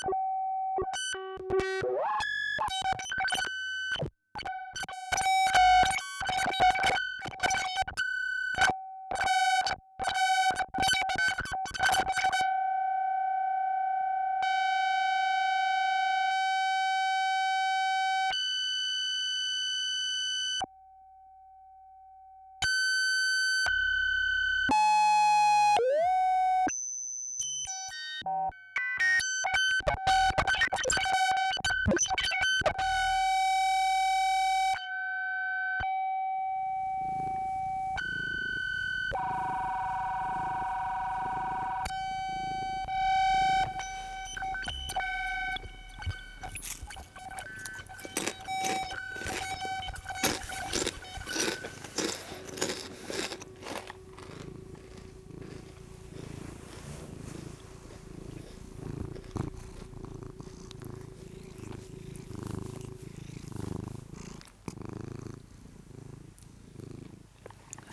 Thank you.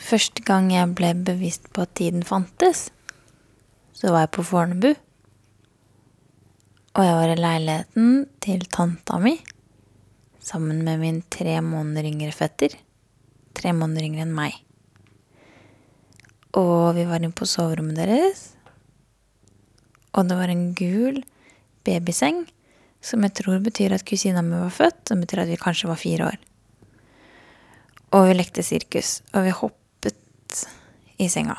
Første gang jeg ble bevisst på at tiden fantes, så var jeg på Fornebu. Og jeg var i leiligheten til tanta mi sammen med min tre måneder yngre fetter. Tre måneder yngre enn meg. Og vi var inne på soverommet deres. Og det var en gul babyseng, som jeg tror betyr at kusina mi var født. Som betyr at vi kanskje var fire år. Og vi lekte sirkus. Og vi i senga.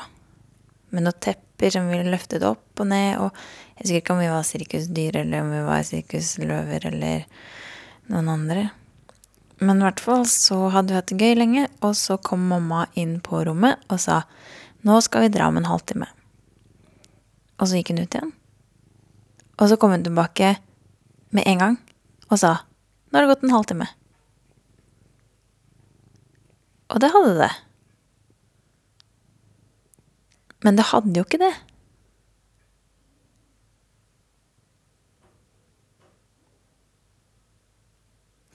Med noen tepper som vi løftet opp og ned. Og jeg husker ikke om vi var sirkusdyr, eller om vi var sirkusløver, eller noen andre. Men i hvert fall så hadde vi hatt det gøy lenge, og så kom mamma inn på rommet og sa nå skal vi dra om en halvtime. Og så gikk hun ut igjen. Og så kom hun tilbake med en gang og sa nå har det gått en halvtime. Og det hadde det. Men det hadde jo ikke det.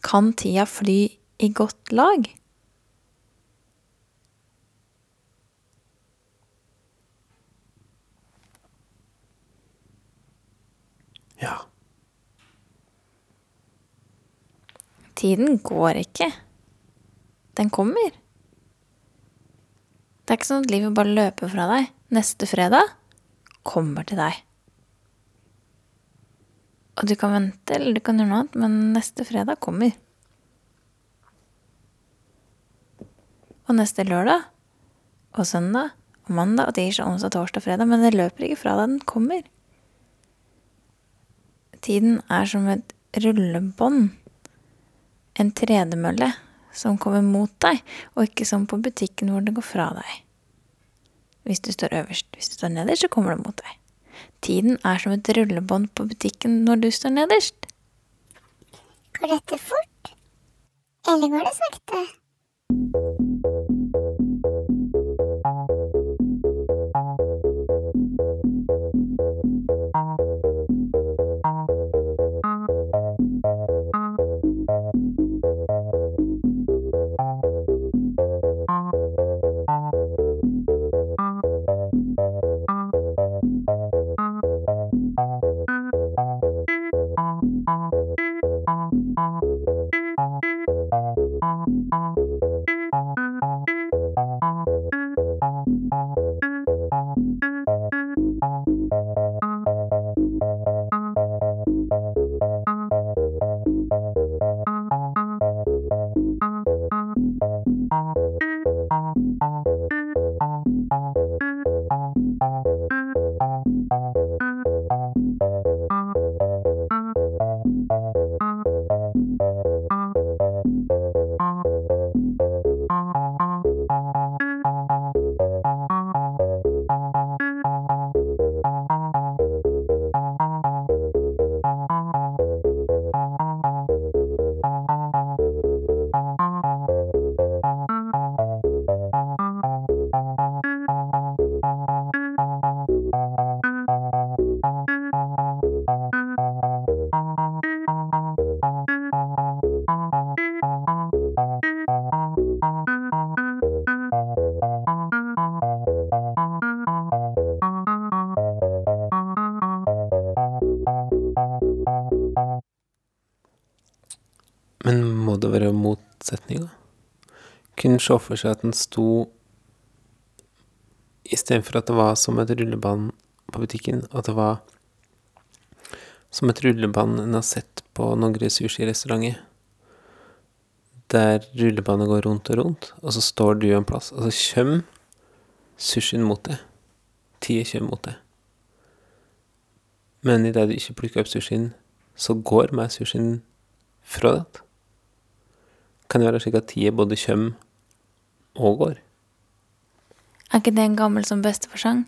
Kan tida fly i godt lag? Ja. Tiden går ikke. Den kommer. Det er ikke sånn at livet bare løper fra deg. Neste fredag kommer til deg. Og du kan vente, eller du kan gjøre noe annet, men neste fredag kommer. Og neste lørdag og søndag og mandag og tirsdag, onsdag, torsdag, fredag. Men det løper ikke fra deg, den kommer. Tiden er som et rullebånd. En tredemølle som kommer mot deg, og ikke som på butikken hvor det går fra deg. Hvis du står øverst. Hvis du står nederst, så kommer det mot deg. Tiden er som et rullebånd på butikken når du står nederst. Går dette fort? Eller går det sakte? Se for seg at den sto Istedenfor at det var som et rullebånd på butikken, at det var som et rullebånd en har sett på noen sushirestauranter. Der rullebåndet går rundt og rundt, og så står du en plass, og så kommer sushien mot deg. Tida kommer mot deg. Men idet du ikke plukker opp sushien, så går meg sushien fra deg. Kan det være slik at tida både kommer går? Er ikke det en gammel som besteforsang?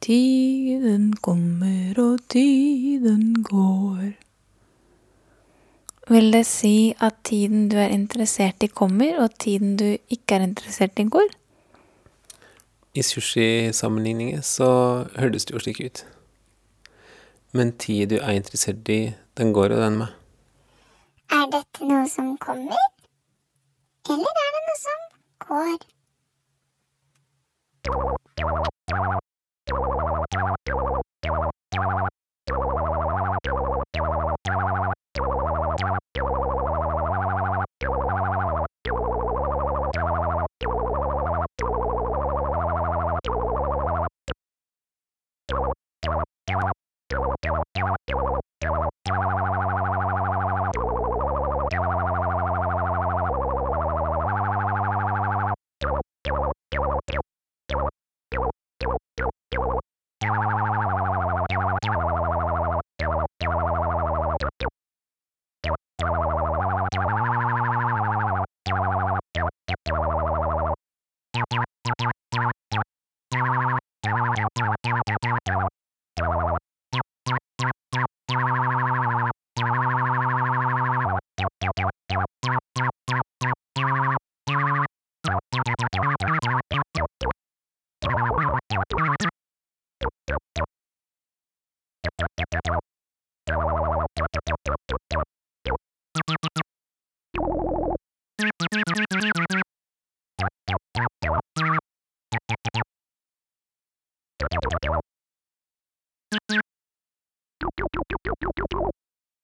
Tiden kommer og tiden går. Vil det si at tiden du er interessert i, kommer, og tiden du ikke er interessert i, går? I sushi-sammenligninger så høres det jo slik ut. Men tid du er interessert i, den går jo den med. Er dette noe som kommer? Eller er det noe som Good.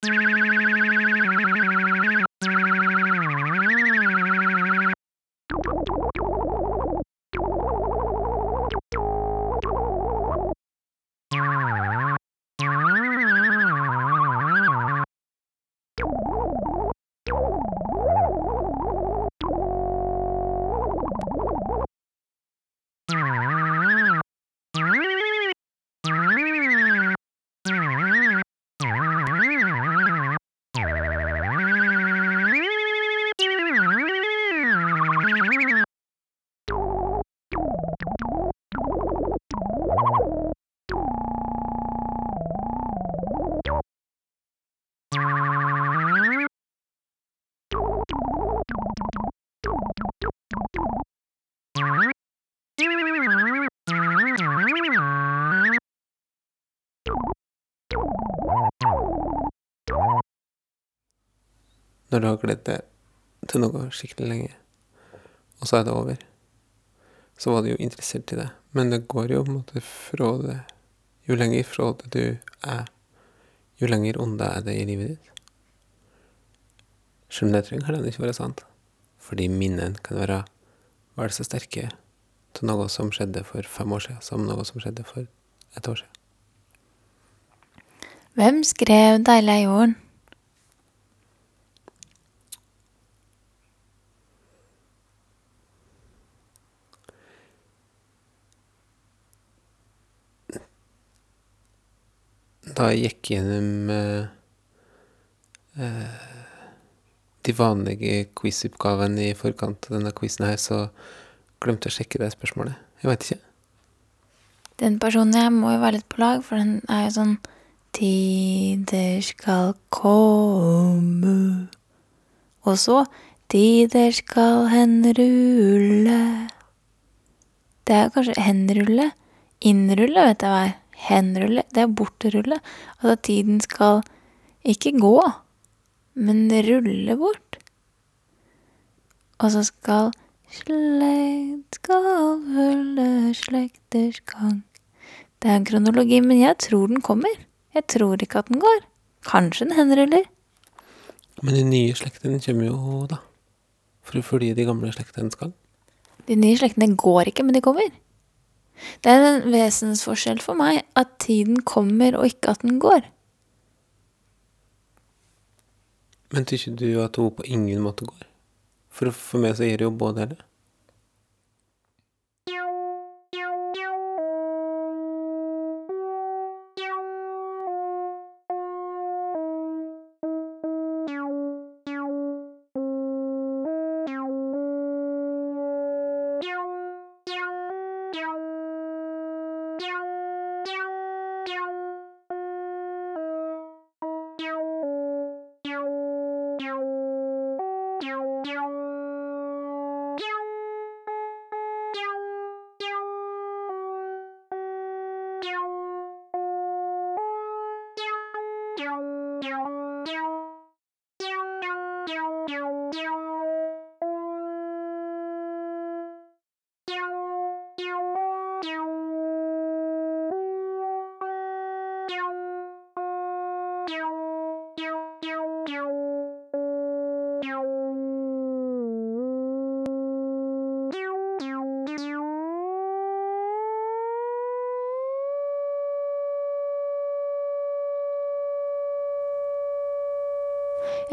Går? Når du har gledd deg til noe skikkelig lenge, og så er det over, så var du jo interessert i det. Men det går jo på en måte fra det Jo lenger fra det du er, jo lenger onde er det i livet ditt. Selv om det trenger ikke være sant. Fordi minnene kan være vel så sterke til noe som skjedde for fem år siden, som noe som skjedde for et år siden. Hvem skrev 'Deilig er jorden'? Da jeg gikk gjennom eh, eh, de vanlige quiz-oppgavene i forkant av denne quizen her, så glemte jeg å sjekke det spørsmålet. Jeg veit ikke. Den personen jeg må jo være litt på lag, for den er jo sånn Tider skal komme. Og så Tider skal henrulle. Det er jo kanskje henrulle. Innrulle vet jeg hva er. Henrulle, det er bortrulle. Altså tiden skal ikke gå, men rulle bort. Og så skal slekt skal følge slekters gang. Det er en kronologi, men jeg tror den kommer. Jeg tror ikke at den går. Kanskje den henruller. Men de nye slektene kommer jo, da. For å følge de gamle slektene skal. De nye slektene går ikke, men de kommer. Det er en vesensforskjell for meg at tiden kommer, og ikke at den går. Men tykker du at hun på ingen måte går? For, for meg så gir det jo både eller.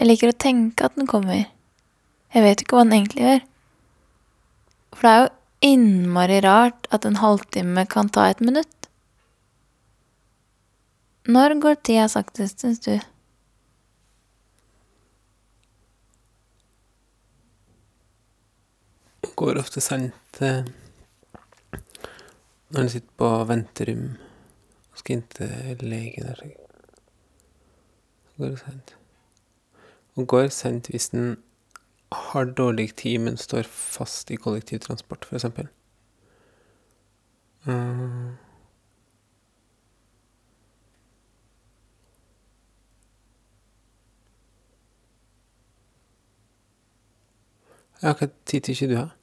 Jeg liker å tenke at den kommer. Jeg vet ikke hva den egentlig gjør. For det er jo innmari rart at en halvtime kan ta et minutt. Når går tida saktest, syns du? Hun går ofte sent eh, når en sitter på venterom og skal inn til legen. Så går det sent. Hun går sent hvis den har dårlig tid, men står fast i kollektivtransport, for eksempel. Mm. Ja, hva tid tykker du har?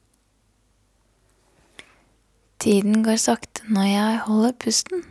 Tiden går sakte når jeg holder pusten.